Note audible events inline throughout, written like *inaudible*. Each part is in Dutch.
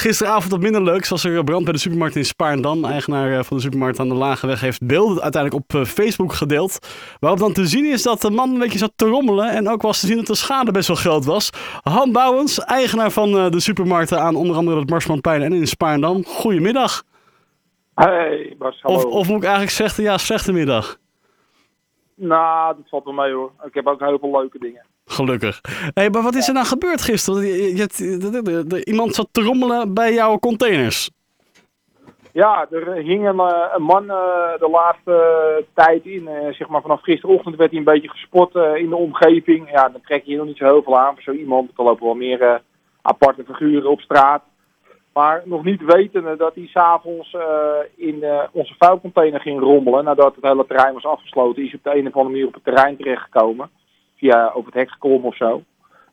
Gisteravond wat minder leuk. Zoals er brand bij de supermarkt in Spaarndam. Eigenaar eh, van de supermarkt aan de Lageweg heeft beelden uiteindelijk op eh, Facebook gedeeld. Waarop dan te zien is dat de man een beetje zat te rommelen. En ook was te zien dat de schade best wel groot was. Han Bouwens, eigenaar van eh, de supermarkten aan onder andere het Marsmanplein en in Spaarndam. Goedemiddag. Hey Bas, hallo. Of, of moet ik eigenlijk zeggen, ja, slechte middag. Nou, dat valt wel mee hoor. Ik heb ook heel veel leuke dingen. Gelukkig. hey, maar wat is er nou gebeurd gisteren? Je, iemand zat te rommelen bij jouw containers. Ja, er hing een, eh, man eh, de laatste eh, tijd in. zeg maar vanaf gisterochtend werd hij een beetje gespot in de omgeving. Ja, dan trek je hier nog niet zo heel veel aan voor zo iemand. Er lopen wel meer aparte figuren op straat. Maar nog niet wetende dat hij s'avonds in onze vuilcontainer ging rommelen. Nadat het hele terrein was afgesloten, is hij op de een of andere manier op het terrein terechtgekomen. Via over het hek geklommen of zo.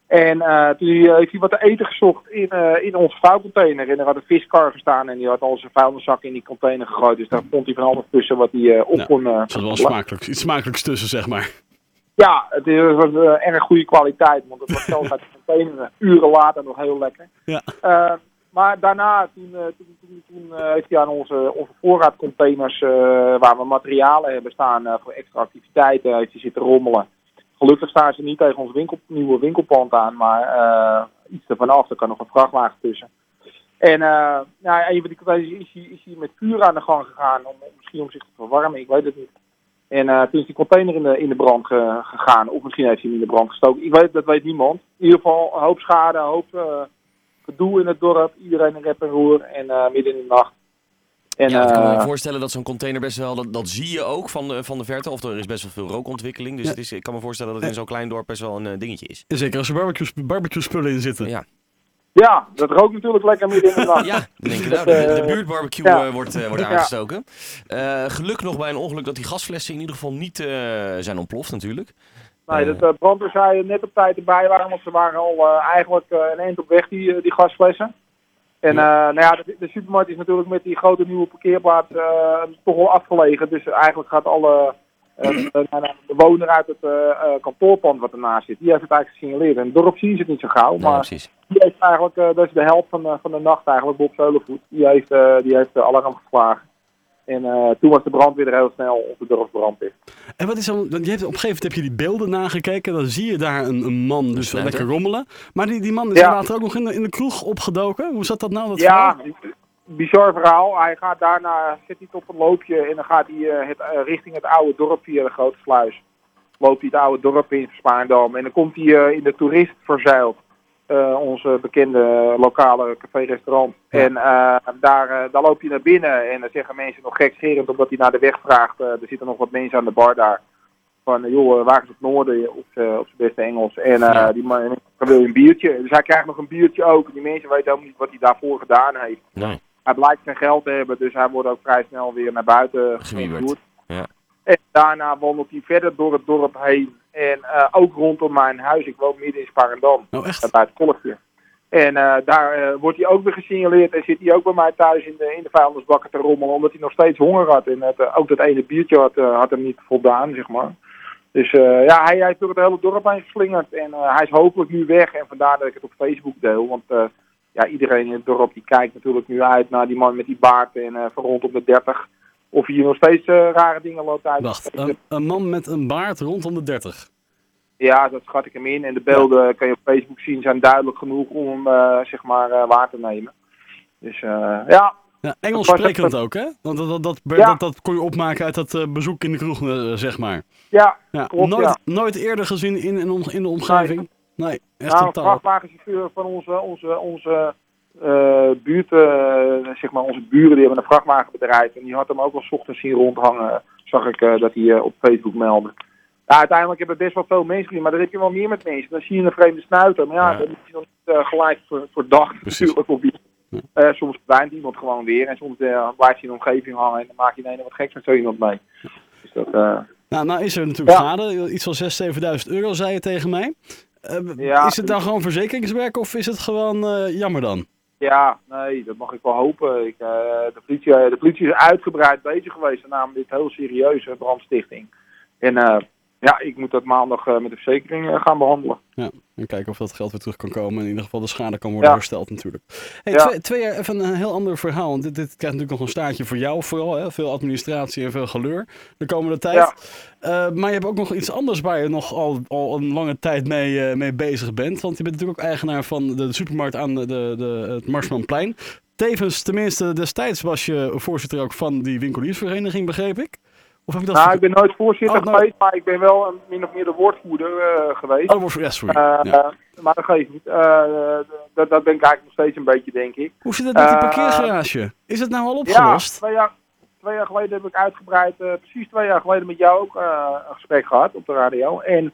En eh, toen heeft hij wat te eten gezocht in, eh, in onze vuilcontainer. En er had een viskar gestaan en die had al zijn vuilniszakken in die container gegooid. Dus daar vond hij van alles tussen wat hij eh, op kon... eh, Er zat wel smakelijk, iets smakelijks tussen, zeg maar. ja, het is was eh, erg goede kwaliteit, want het was *laughs* zelfs uit de container eh, uren later nog heel lekker. Ja. Eh, maar daarna, toen, eh, toen, toen, toen, eh, heeft hij aan onze, onze voorraadcontainers, eh, waar we materialen hebben staan eh, voor extra activiteiten, heeft hij zitten rommelen. Gelukkig staan ze niet tegen ons winkel, nieuwe winkelpand aan, maar eh, iets ervan af, er kan nog een vrachtwagen tussen. En eh nou, een die is is hij met vuur aan de gang gegaan, om, misschien om zich te verwarmen, ik weet het niet. En eh, toen is die container in de, in de brand ge- gegaan. Of misschien heeft hij hem in de brand gestoken. Ik weet, dat weet niemand. In ieder geval een hoop schade, een hoop eh, gedoe in het dorp. Iedereen in rep en roer. En midden in de nacht. En, ja, ik kan me eh, voorstellen dat zo'n container best wel, dat, dat zie je ook van de, van de verte. Of er is best wel veel rookontwikkeling. Dus Ja. het is, ik kan me voorstellen dat het in zo'n klein dorp best wel een eh, dingetje is. Zeker als er barbecue, barbecue spullen in zitten. Ja, ja, dat rookt natuurlijk lekker midden in de nacht. *laughs* ja denk je nou, de, de buurtbarbecue Ja. eh, wordt, eh, wordt Ja. aangestoken. Eh, geluk nog bij een ongeluk dat die gasflessen in ieder geval niet eh, zijn ontploft natuurlijk. Nee, dat uh, brandweer zei net op tijd erbij waren, want ze waren al eh, eigenlijk eh, een eind op weg, die, eh, die gasflessen. En eh, nou ja, de, de supermarkt is natuurlijk met die grote nieuwe parkeerplaats eh, toch wel afgelegen. Dus eigenlijk gaat alle eh, *clears throat* de bewoner uit het kantoorpand wat ernaast zit, die heeft het eigenlijk gesignaleerd. En het dorp zien ze het niet zo gauw, maar die heeft eigenlijk, dat is de helft van, de- van de nacht eigenlijk, Bob Zeulenvoet, die heeft, die heeft de alarm geslagen. En eh, toen was de brandweer er heel snel op de dorpsbrand is. En wat is dan, want je hebt, op een gegeven moment heb je die beelden nagekeken. Dan zie je daar een, een man dus lekker rommelen. Maar die, die man is Ja. later ook nog in de, in de kroeg opgedoken. Hoe zat dat nou? Dat Ja, verhaal? bizar verhaal. Hij gaat daarna, zit hij op een loopje en dan gaat hij eh, het, eh, richting het oude dorp via de grote sluis. Loopt hij het oude dorp in Spaandam en dan komt hij eh, in de toerist verzeild. Eh, onze bekende lokale café-restaurant. Ja. En eh, daar, eh, daar loopt hij naar binnen en dan zeggen mensen nog gekscherend omdat hij naar de weg vraagt. er zitten nog wat mensen aan de bar daar. Van, joh, waar is het noorden op zijn beste Engels. En Ja. die man wil een biertje. Dus hij krijgt nog een biertje ook. Die mensen weten helemaal niet wat hij daarvoor gedaan heeft. Nee. Hij blijkt geen geld te hebben, dus hij wordt ook vrij snel weer naar buiten gevoerd. Ja. Daarna wandelt hij verder door het dorp heen. En eh, ook rondom mijn huis. Ik woon midden in Sparendam, Nou echt? bij het kolkje. En eh, daar eh, wordt hij ook weer gesignaleerd. En zit hij ook bij mij thuis in de, in de vuilnisbakken te rommelen. Omdat hij nog steeds honger had. En het, ook dat ene biertje had, had hem niet voldaan, zeg maar. Dus ja, hij heeft door het hele dorp heen geslingerd. En hij is hopelijk nu weg. En vandaar dat ik het op Facebook deel. Want ja, iedereen in het dorp die kijkt natuurlijk nu uit naar die man met die baard. En van rondom de 30. Of hij hier nog steeds eh, rare dingen loopt uit. Wacht, een, een man met een baard rondom de 30. Ja, dat schat ik hem in. En de beelden kan je op Facebook zien zijn duidelijk genoeg om hem eh, zeg maar eh, waar te nemen. Dus ja, Ja, Engels sprekend ook, hè? Want dat, dat, dat, Ja. dat, dat kon je opmaken uit dat bezoek in de kroeg, zeg maar. ja. Klopt, nooit, nooit eerder gezien in, in, de omgeving. Nee, echt Nou, een vrachtwagenchauffeur van onze, onze, onze eh, buurt, eh, zeg maar onze buren, die hebben een vrachtwagenbedrijf. En die had hem ook al 's ochtends zien rondhangen, zag ik eh, dat hij op Facebook meldde. Ja, uiteindelijk hebben best wel veel mensen gezien, maar dan heb je wel meer met mensen. Dan zie je een vreemde snuiter, maar ja, Ja. dan is hij nog niet gelijk Precies. natuurlijk. Soms verdwijnt iemand gewoon weer en soms blijft hij in de omgeving hangen en dan maak je ineens wat geks met zo iemand mee. Dus dat, Nou, nou is er natuurlijk Ja. schade. Iets van 6.000, 7.000 euro, zei je tegen mij. Ja. Is het dan gewoon verzekeringswerk of is het gewoon jammer dan? Ja, nee, dat mag ik wel hopen. Ik, eh, de, politie, de politie is uitgebreid bezig geweest. Namen dit heel serieus, hè, brandstichting. En eh, ja, ik moet dat maandag eh, met de verzekering eh, gaan behandelen. En kijken of dat geld weer terug kan komen. En in ieder geval de schade kan worden Ja. hersteld natuurlijk. Hey, Ja. twee, twee jaar even een heel ander verhaal. Want dit, dit krijgt natuurlijk nog een staartje voor jou vooral. Hè? Veel administratie en veel geleur de komende tijd. Ja. Eh, maar je hebt ook nog iets anders waar je nog al, al een lange tijd mee, eh, mee bezig bent. Want je bent natuurlijk ook eigenaar van de supermarkt aan de, de, de, het Marsmanplein. Tevens, tenminste destijds was je voorzitter ook van die winkeliersvereniging, begreep ik? Of heb ik dat Nou, ik ben nooit voorzitter Oh, geweest, maar ik ben wel een, min of meer de woordvoerder eh, geweest. Oh, ja, sorry. Eh, Ja. Maar dat geeft niet. Eh, dat, dat ben ik eigenlijk nog steeds een beetje, denk ik. Hoe zit het met die parkeergarage? Is het nou al Ja, opgelost? twee jaar, twee jaar geleden heb ik uitgebreid, precies twee jaar geleden met jou ook een gesprek gehad op de radio. En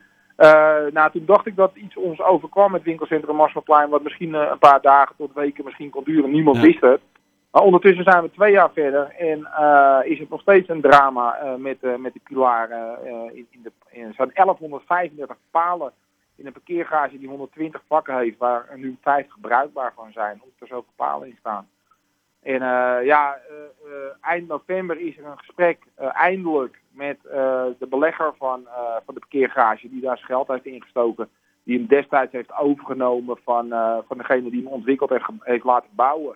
nou, toen dacht ik dat iets ons overkwam met winkelcentrum Marsmanplein, wat misschien een paar dagen tot weken misschien kon duren. Niemand Ja. wist het. Ondertussen zijn we twee jaar verder en eh, is het nog steeds een drama eh, met, eh, met de pilaren. in, in de, in, er zijn 1135 palen in een parkeergarage die 120 vakken heeft, waar er nu 50 bruikbaar van zijn, omdat er zoveel palen in staan. En ja, eind november is er een gesprek eindelijk met de belegger van, van de parkeergarage die daar zijn geld heeft ingestoken. Die hem destijds heeft overgenomen van, van degene die hem ontwikkeld ge- heeft laten bouwen.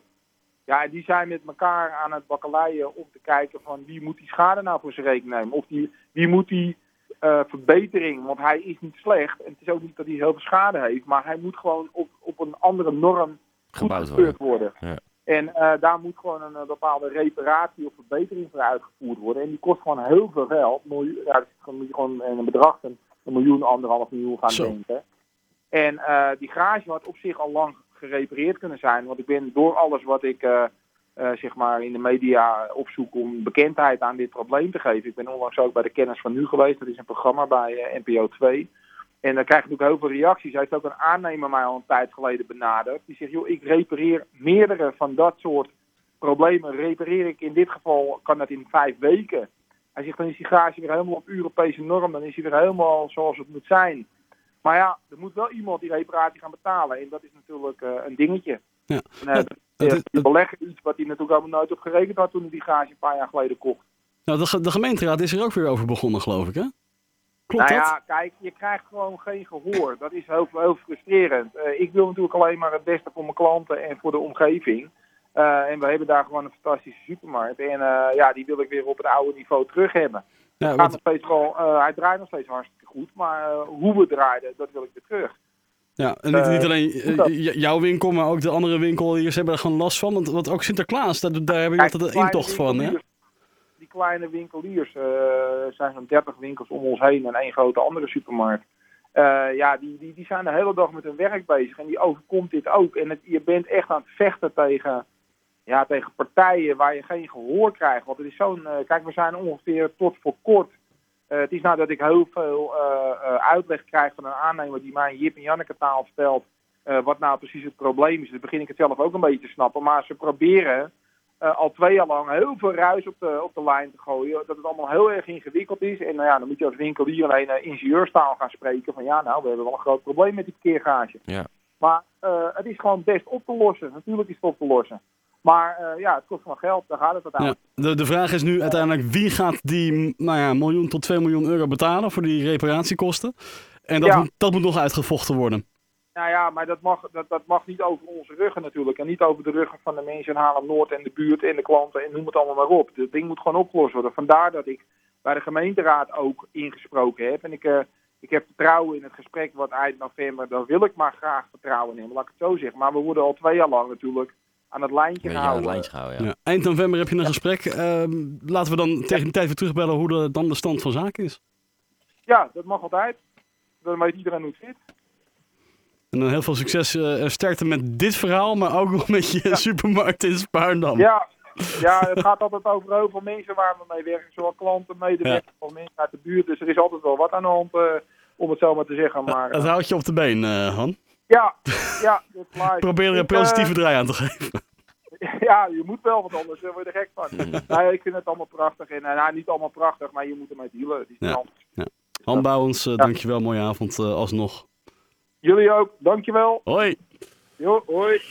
Ja, en die zijn met elkaar aan het bakkeleien om te kijken van wie moet die schade nou voor zijn rekening nemen. Of die, wie moet die eh, verbetering, want hij is niet slecht. En het is ook niet dat hij heel veel schade heeft, maar hij moet gewoon op, op een andere norm Gebouwd goedgekeurd worden. worden. Ja. En eh, daar moet gewoon een eh, bepaalde reparatie of verbetering voor uitgevoerd worden. En die kost gewoon heel veel geld. Miljoen, ja, dan moet je gewoon een bedrag van een miljoen, anderhalf miljoen gaan Zo. denken. En eh, die garage had op zich al lang gerepareerd kunnen zijn. Want ik ben door alles wat ik eh, eh, zeg maar in de media opzoek om bekendheid aan dit probleem te geven. Ik ben onlangs ook bij de Kennis van Nu geweest. Dat is een programma bij eh, NPO 2. En dan krijg je natuurlijk heel veel reacties. Hij heeft ook een aannemer mij al een tijd geleden benaderd. Die zegt, joh, ik repareer meerdere van dat soort problemen. Repareer ik in dit geval, kan dat in vijf weken. Hij zegt, dan is die garage weer helemaal op Europese norm. Dan is hij weer helemaal zoals het moet zijn. Maar ja, er moet wel iemand die reparatie gaan betalen. En dat is natuurlijk eh, een dingetje. Ja. En, eh, die- die belegger iets wat hij natuurlijk helemaal nooit op gerekend had toen hij die garage een paar jaar geleden kocht. Nou, de, de gemeenteraad is er ook weer over begonnen, geloof ik, hè? Klopt nou dat? ja, kijk, je krijgt gewoon geen gehoor. Dat is heel, heel frustrerend. Eh, ik wil natuurlijk alleen maar het beste voor mijn klanten en voor de omgeving. Eh, en we hebben daar gewoon een fantastische supermarkt. En eh, ja, die wil ik weer op het oude niveau terug hebben. Ja, Gaat nog steeds eh, hij draait nog steeds hartstikke goed. Maar eh, hoe we draaiden, dat wil ik weer terug. ja, en niet, niet alleen eh, j- jouw winkel, maar ook de andere winkeliers hebben er gewoon last van. Want, want ook Sinterklaas, daar, daar heb je altijd een intocht van, hè? Die kleine winkeliers, er zijn zo'n 30 winkels om ons heen en één grote andere supermarkt. Ja, die, die, die zijn de hele dag met hun werk bezig en die overkomt dit ook. En het, je bent echt aan het vechten tegen, ja, tegen partijen waar je geen gehoor krijgt. Want het is zo'n, eh, kijk, we zijn ongeveer tot voor kort. eh, het is nou dat ik heel veel eh, uitleg krijg van een aannemer die mij in Jip en Janneke taal vertelt wat nou precies het probleem is. Dan begin ik het zelf ook een beetje te snappen. Maar ze proberen al twee jaar lang heel veel ruis op de, op de lijn te gooien. Dat het allemaal heel erg ingewikkeld is. En nou ja, dan moet je als winkelier alleen ingenieurstaal gaan spreken. Van ja, nou, we hebben wel een groot probleem met die parkeergarage. Ja. Maar het is gewoon best op te lossen. Natuurlijk is het op te lossen. Maar eh, ja, het kost gewoon geld. Daar gaat het Ja, uiteindelijk. de, de vraag is nu uiteindelijk wie gaat die nou ja, miljoen tot 2 miljoen euro betalen voor die reparatiekosten. En dat, Ja. moet, dat moet nog uitgevochten worden. Nou ja, maar dat mag, dat, dat mag niet over onze ruggen natuurlijk. En niet over de ruggen van de mensen in Haarlem-Noord en de buurt en de klanten en noem het allemaal maar op. Het ding moet gewoon opgelost worden. Vandaar dat ik bij de gemeenteraad ook ingesproken heb. En ik, eh, ik heb vertrouwen in het gesprek wat eind november, daar wil ik maar graag vertrouwen in, laat ik het zo zeggen. Maar we worden al twee jaar lang natuurlijk aan het lijntje aan het gehouden, ja. Ja. Eind november heb je een gesprek. Ehm, laten we dan tegen die tijd weer terugbellen hoe de, dan de stand van zaken is. Ja, dat mag altijd. Dan weet iedereen hoe het zit. En dan heel veel succes eh, en sterkte met dit verhaal, maar ook nog met je supermarkt in Spaarndam. Ja, ja, het gaat altijd over heel veel mensen waar we mee werken. Zowel klanten, medewerkers, of mensen uit de buurt. Dus er is altijd wel wat aan de hand, eh, om het zo maar te zeggen. Maar Het eh, houdt je op de been, eh, Han. Ja, ja, dat *laughs* live. Probeer er een eh, positieve draai aan te geven. *laughs* Ja, je moet wel, wat anders word je er gek van. nee, ik vind het allemaal prachtig. En nou, niet allemaal prachtig, maar je moet ermee dealen. Niet Ja. anders. Han Bouwens, eh, dankjewel. Mooie avond eh, alsnog. Jullie ook, dankjewel. Hoi! Jo, hoi.